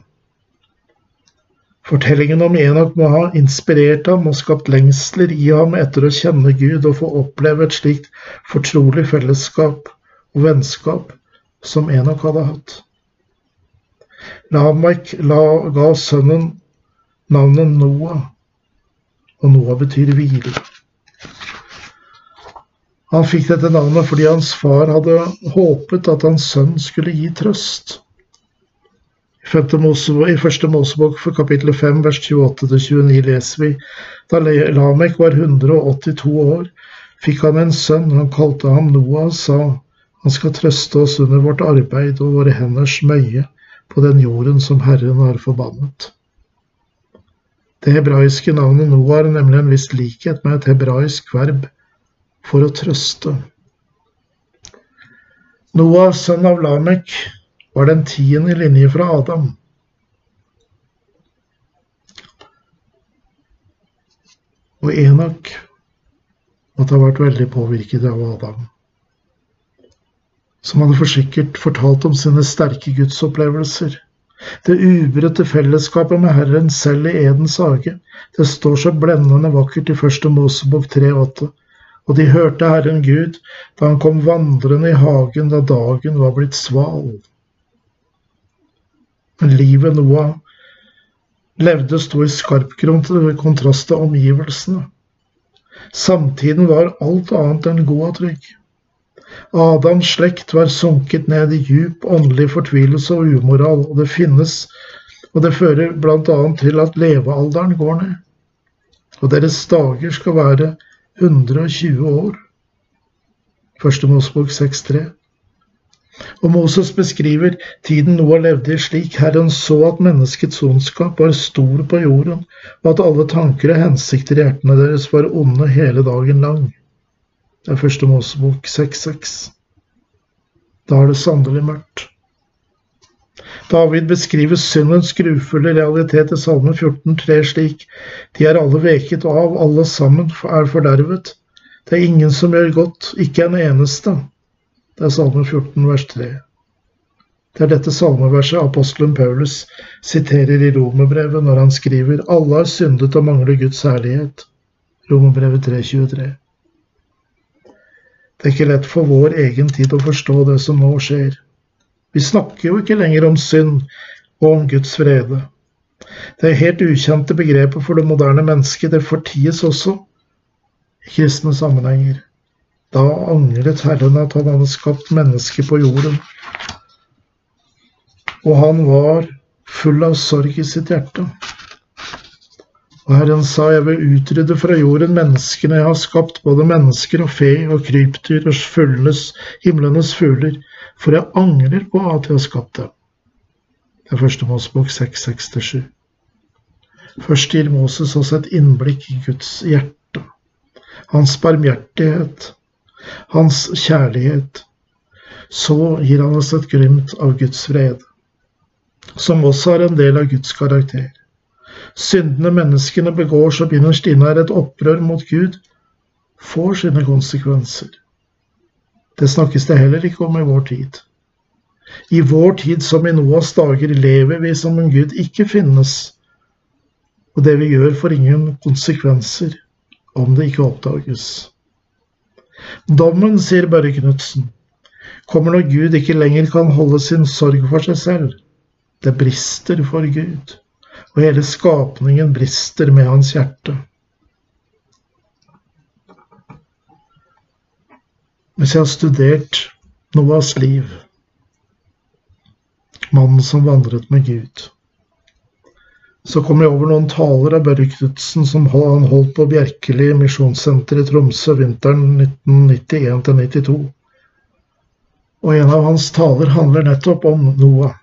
Fortellingen om Enok må ha inspirert ham og skapt lengsler i ham etter å kjenne Gud og få oppleve et slikt fortrolig fellesskap og vennskap som Enok hadde hatt. Lamek la, ga sønnen navnet Noah, og Noah betyr hvile. Han fikk dette navnet fordi hans far hadde håpet at hans sønn skulle gi trøst. I første Mosebok for kapittel 5 vers 28-29 leser vi da Lamek var 182 år, fikk han en sønn. Han kalte ham Noah og sa han skal trøste oss under vårt arbeid og våre henders møye på den jorden som Herren har forbannet. Det hebraiske navnet Noah har nemlig en viss likhet med et hebraisk verb for å trøste. Noah, sønn av Lamek, var den tiende i linje fra Adam. Og Enok måtte ha vært veldig påvirket av Adam, som hadde forsikkert fortalt om sine sterke gudsopplevelser. Det ubrutte fellesskapet med Herren selv i Edens hage, det står så blendende vakkert i første Mosebok 3,8 og de hørte Herren Gud da han kom vandrende i hagen da dagen var blitt sval. Men livet Noah levde sto i skarp kontrast til omgivelsene. Samtiden var alt annet enn god og trygg. Adams slekt var sunket ned i djup åndelig fortvilelse og umoral, og det finnes og det fører bl.a. til at levealderen går ned, og deres dager skal være 120 år. Første Mosebok 6,3. Og Moses beskriver tiden Noah levde i slik Herren så at menneskets ondskap var stor på jorden, og at alle tanker og hensikter i hjertene deres var onde hele dagen lang. Det er første Mosebok 6,6. Da er det sannelig mørkt. David beskriver syndens grufulle realitet i Salme 14,3 slik De er alle veket av, alle sammen er fordervet. Det er ingen som gjør godt, ikke en eneste. Det er Salme 14, vers 3. Det er dette salmeverset apostelen Paulus siterer i Romerbrevet når han skriver Alle har syndet og mangler Guds herlighet. Romerbrevet 3,23. Det er ikke lett for vår egen tid å forstå det som nå skjer. Vi snakker jo ikke lenger om synd og om Guds frede. Det er helt ukjente begreper for det moderne mennesket. Det forties også i kristne sammenhenger. Da angret Herren at han hadde skapt mennesket på jorden. Og han var full av sorg i sitt hjerte. Og Herren sa, jeg vil utrydde fra jorden menneskene jeg har skapt, både mennesker og fe og krypdyr og fuglenes, himlenes fugler, for jeg angrer på at jeg har skapt dem. Det er første Mosebok 667. Først gir Moses oss et innblikk i Guds hjerte, hans barmhjertighet, hans kjærlighet. Så gir han oss et glimt av Guds fred, som også er en del av Guds karakter. Syndene menneskene begår som innerst inne er et opprør mot Gud, får sine konsekvenser. Det snakkes det heller ikke om i vår tid. I vår tid som i Noas dager lever vi som en Gud ikke finnes, og det vi gjør får ingen konsekvenser om det ikke oppdages. Dommen, sier Børre Knutsen, kommer når Gud ikke lenger kan holde sin sorg for seg selv. Det brister for Gud, og hele skapningen brister med hans hjerte. Hvis jeg har studert Noahs liv, mannen som vandret med Gud, så kom jeg over noen taler av Børre Knutsen som han holdt på Bjerkeli misjonssenter i Tromsø vinteren 1991-92. Og en av hans taler handler nettopp om Noah.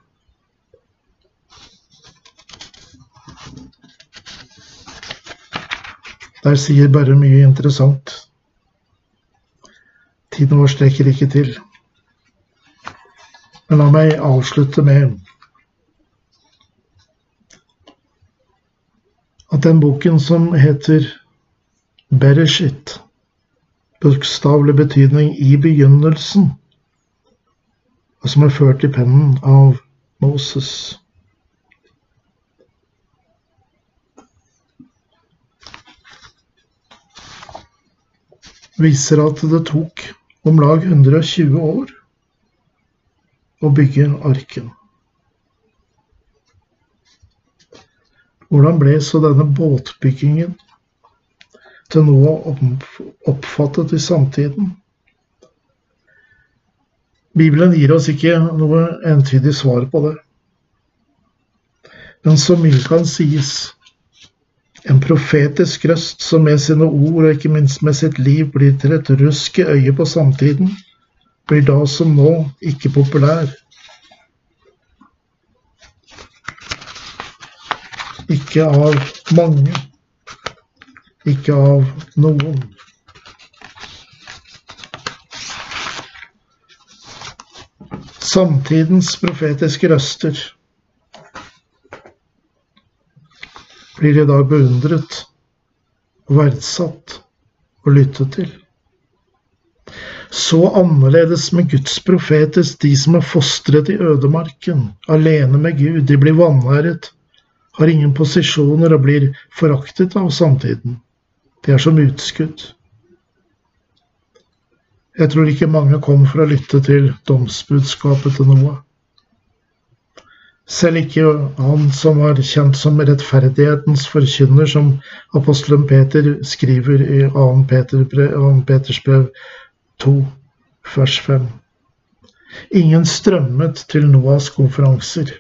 Der sier Børre mye interessant. Tiden vår strekker ikke til. Men la meg avslutte med at den boken som heter Bereshit, bokstavelig betydning i begynnelsen, og som er ført i pennen av Moses. viser at det tok om lag 120 år å bygge arken. Hvordan ble så denne båtbyggingen til noe oppfattet i samtiden? Bibelen gir oss ikke noe entydig svar på det. Men som mildt kan sies. En profetisk røst som med sine ord og ikke minst med sitt liv blir til et rusk i øyet på samtiden, blir da som nå ikke populær. Ikke av mange, ikke av noen. Samtidens profetiske røster blir i dag beundret verdsatt og lyttet til. Så annerledes med Guds profetes, de som er fostret i ødemarken, alene med Gud, de blir vanæret, har ingen posisjoner og blir foraktet av samtiden. De er som utskudd. Jeg tror ikke mange kom for å lytte til domsbudskapet til Noah. Selv ikke han som var kjent som rettferdighetens forkynner, som apostelen Peter skriver i 2. Peter, Peters brev 2, vers 5. Ingen strømmet til Noahs konferanser,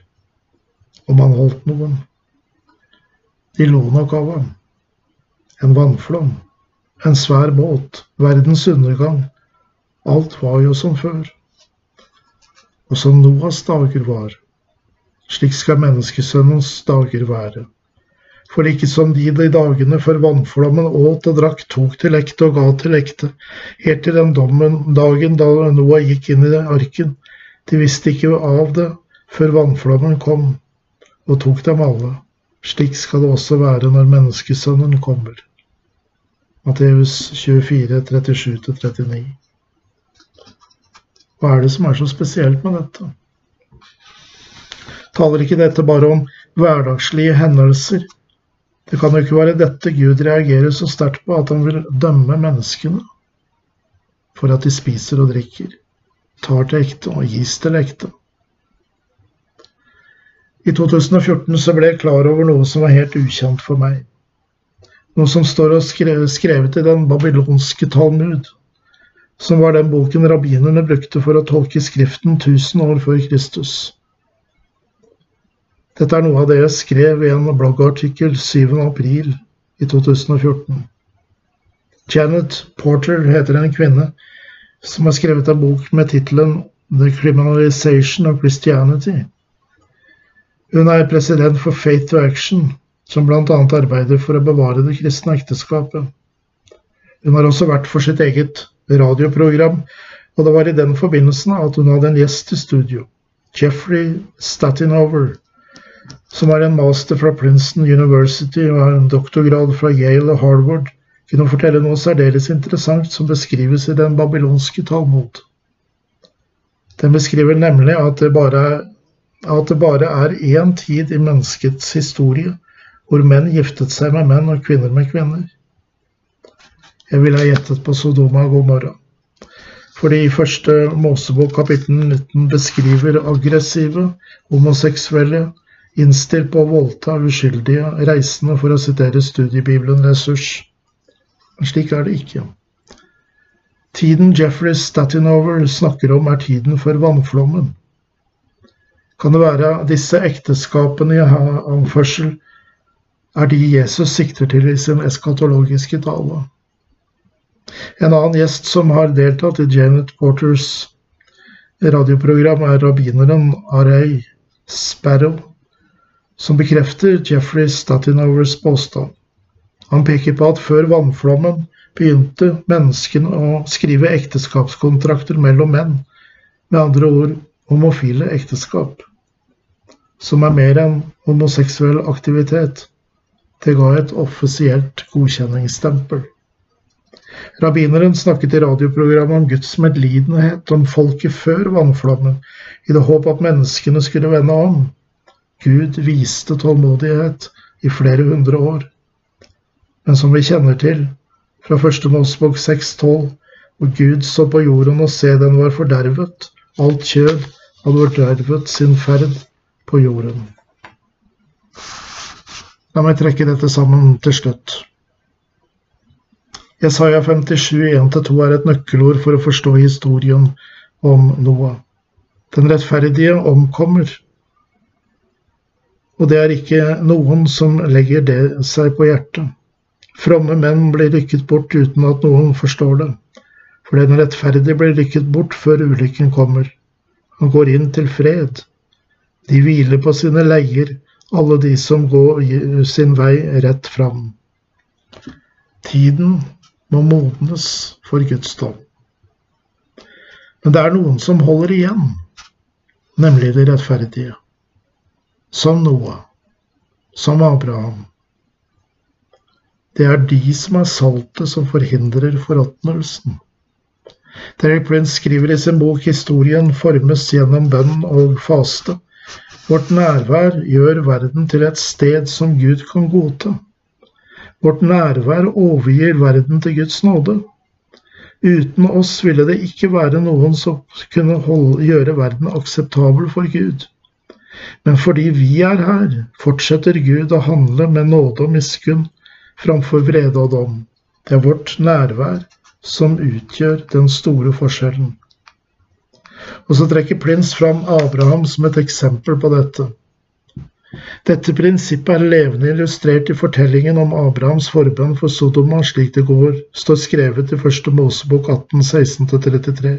om han holdt noen. De lo nok av ham. En vannflom, en svær båt, verdens undergang Alt var jo som før. Og som Noas dager var, slik skal menneskesønnens dager være. For ikke som de de dagene før vannflommen åt og drakk, tok til ekte og ga til ekte, helt til den dommen, dagen da Noah gikk inn i arken. De visste ikke av det før vannflommen kom og tok dem alle. Slik skal det også være når menneskesønnen kommer. Matteus 24, 37-39. Hva er det som er så spesielt med dette? Taler ikke dette bare om hverdagslige hendelser? Det kan jo ikke være dette Gud reagerer så sterkt på, at han vil dømme menneskene for at de spiser og drikker, tar til ekte og gis til ekte. I 2014 så ble jeg klar over noe som var helt ukjent for meg. Noe som står og skrevet i den babylonske Talmud som var den boken rabbinerne brukte for å tolke Skriften 1000 år før Kristus. Dette er noe av det jeg skrev i en bloggartikkel 7. april i 2014. Janet Porter heter en kvinne som har skrevet en bok med tittelen The Criminalization of Christianity. Hun er president for Faith to Action, som bl.a. arbeider for å bevare det kristne ekteskapet. Hun har også vært for sitt eget radioprogram, og det var i den forbindelsen at hun hadde en gjest i studio. Jeffrey Statinover, som har en master fra Princeton University og har en doktorgrad fra Yale og Harvard, kunne fortelle noe særdeles interessant som beskrives i den babylonske Talmud. Den beskriver nemlig at det bare, at det bare er én tid i menneskets historie hvor menn giftet seg med menn og kvinner med kvinner. Jeg ville ha gjettet på Sodoma og Gomorra. Fordi i første Mosebok kapittel 19 beskriver aggressive, homoseksuelle, innstilt på å voldta uskyldige reisende, for å sitere studiebibelen ressurs. Slik er det ikke. Tiden Jeffrey Statinover snakker om, er tiden for vannflommen. Kan det være disse ekteskapene i anførsel er de Jesus sikter til i sin eskatologiske tale? En annen gjest som har deltatt i Janet Porters radioprogram, er rabbineren Aray Sparrow, som bekrefter Jeffrey Statinovers påstand. Han peker på at før vannflommen begynte menneskene å skrive ekteskapskontrakter mellom menn, med andre ord homofile ekteskap, som er mer enn homoseksuell aktivitet. Det ga et offisielt godkjenningsstempel. Rabbineren snakket i radioprogrammet om Guds medlidenhet, om folket før vannflommen, i det håp at menneskene skulle vende om. Gud viste tålmodighet i flere hundre år. Men som vi kjenner til fra første Mosebok 6,12, hvor Gud så på jorden og se den var fordervet, alt kjød hadde fordervet sin ferd på jorden. La meg trekke dette sammen til slutt. Jesaja 57, 1-2 er et nøkkelord for å forstå historien om Noah. Den rettferdige omkommer. Og det er ikke noen som legger det seg på hjertet. Fromme menn blir rykket bort uten at noen forstår det. For den rettferdige blir rykket bort før ulykken kommer. Han går inn til fred. De hviler på sine leier, alle de som går sin vei rett fram. Tiden må modnes for Guds dom. Men det er noen som holder igjen, nemlig de rettferdige. Som Noah, som Abraham. Det er de som er saltet som forhindrer forråtnelsen. Terry Prince skriver i sin bok 'Historien formes gjennom bønn og faste'. Vårt nærvær gjør verden til et sted som Gud kan godta. Vårt nærvær overgir verden til Guds nåde. Uten oss ville det ikke være noen som kunne holde, gjøre verden akseptabel for Gud. Men fordi vi er her, fortsetter Gud å handle med nåde og miskunn framfor vrede og dom. Det er vårt nærvær som utgjør den store forskjellen. Og så trekker Prins fram Abraham som et eksempel på dette. Dette prinsippet er levende illustrert i fortellingen om Abrahams forbønn for Sodoma, slik det går, står skrevet i første Mosebok 18, 16-33.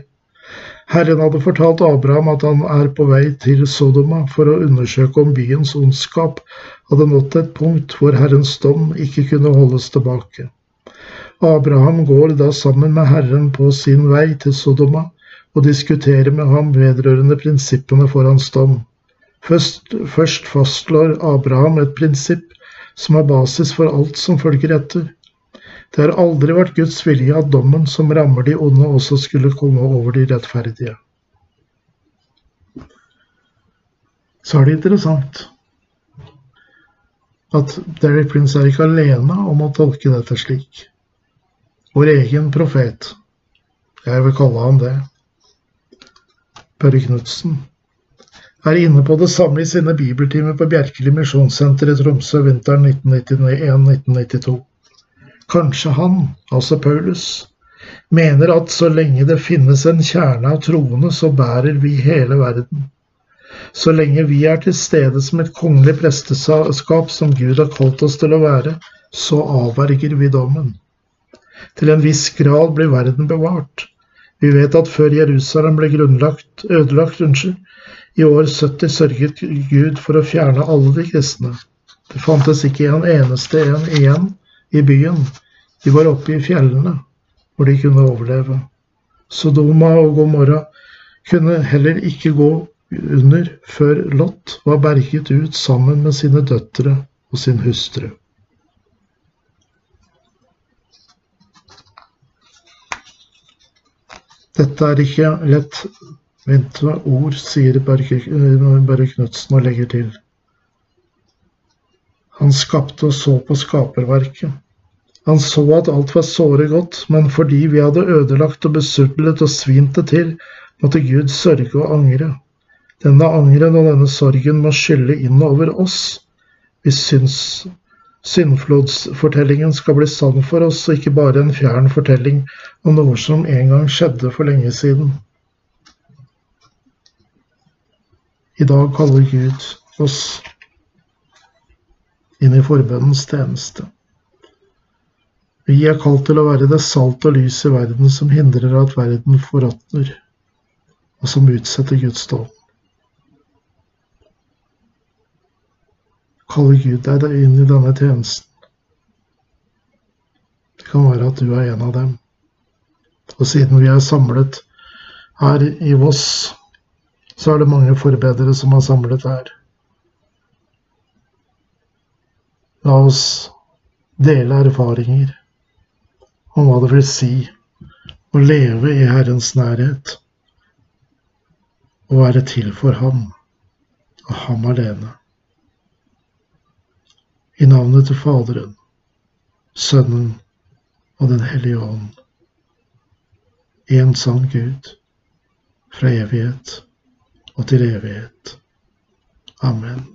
Herren hadde fortalt Abraham at han er på vei til Sodoma for å undersøke om byens ondskap hadde nådd et punkt hvor Herrens dom ikke kunne holdes tilbake. Abraham går da sammen med Herren på sin vei til Sodoma og diskuterer med ham vedrørende prinsippene for hans dom. Først, først fastslår Abraham et prinsipp som er basis for alt som følger etter. Det har aldri vært Guds vilje at dommen som rammer de onde, også skulle komme over de rettferdige. Så er det interessant at Derek Prince er ikke alene om å tolke dette slik. Vår egen profet, jeg vil kalle han det, Børre Knutsen, er inne på det samme i sine bibeltimer på Bjerkeli misjonssenter i Tromsø vinteren 1991-1992. Kanskje han, altså Paulus, mener at så lenge det finnes en kjerne av troende, så bærer vi hele verden. Så lenge vi er til stede som et kongelig presteskap som Gud har kalt oss til å være, så avverger vi dommen. Til en viss grad blir verden bevart. Vi vet at før Jerusalem ble grunnlagt, ødelagt, unnskyld, i år 70 sørget Gud for å fjerne alle de kristne. Det fantes ikke en eneste en igjen i byen. De var oppe i fjellene, hvor de kunne overleve. Sodoma og Gomorra kunne heller ikke gå under før Lot var berget ut sammen med sine døtre og sin hustru. Dette er ikke lett Vente ord, sier Børre Knutsen og legger til. Han skapte og så på skaperverket. Han så at alt var såre godt, men fordi vi hadde ødelagt og besudlet og svint det til, måtte Gud sørge og angre. Denne angren og denne sorgen må skylle inn over oss hvis syns, syndflodsfortellingen skal bli sann for oss, og ikke bare en fjern fortelling om noe som en gang skjedde for lenge siden. I dag kaller Gud oss inn i forbønnens tjeneste. Vi er kalt til å være det salt og lys i verden som hindrer at verden forråtner, og som utsetter Guds dom. Kaller Gud deg inn i denne tjenesten? Det kan være at du er en av dem. Og siden vi er samlet her i Voss så er det mange forbedere som har samlet her. La oss dele erfaringer om hva det vil si å leve i Herrens nærhet og være til for Ham og Ham alene. I navnet til Faderen, Sønnen og Den hellige ånd. En sann Gud fra evighet og til evighet. Amen.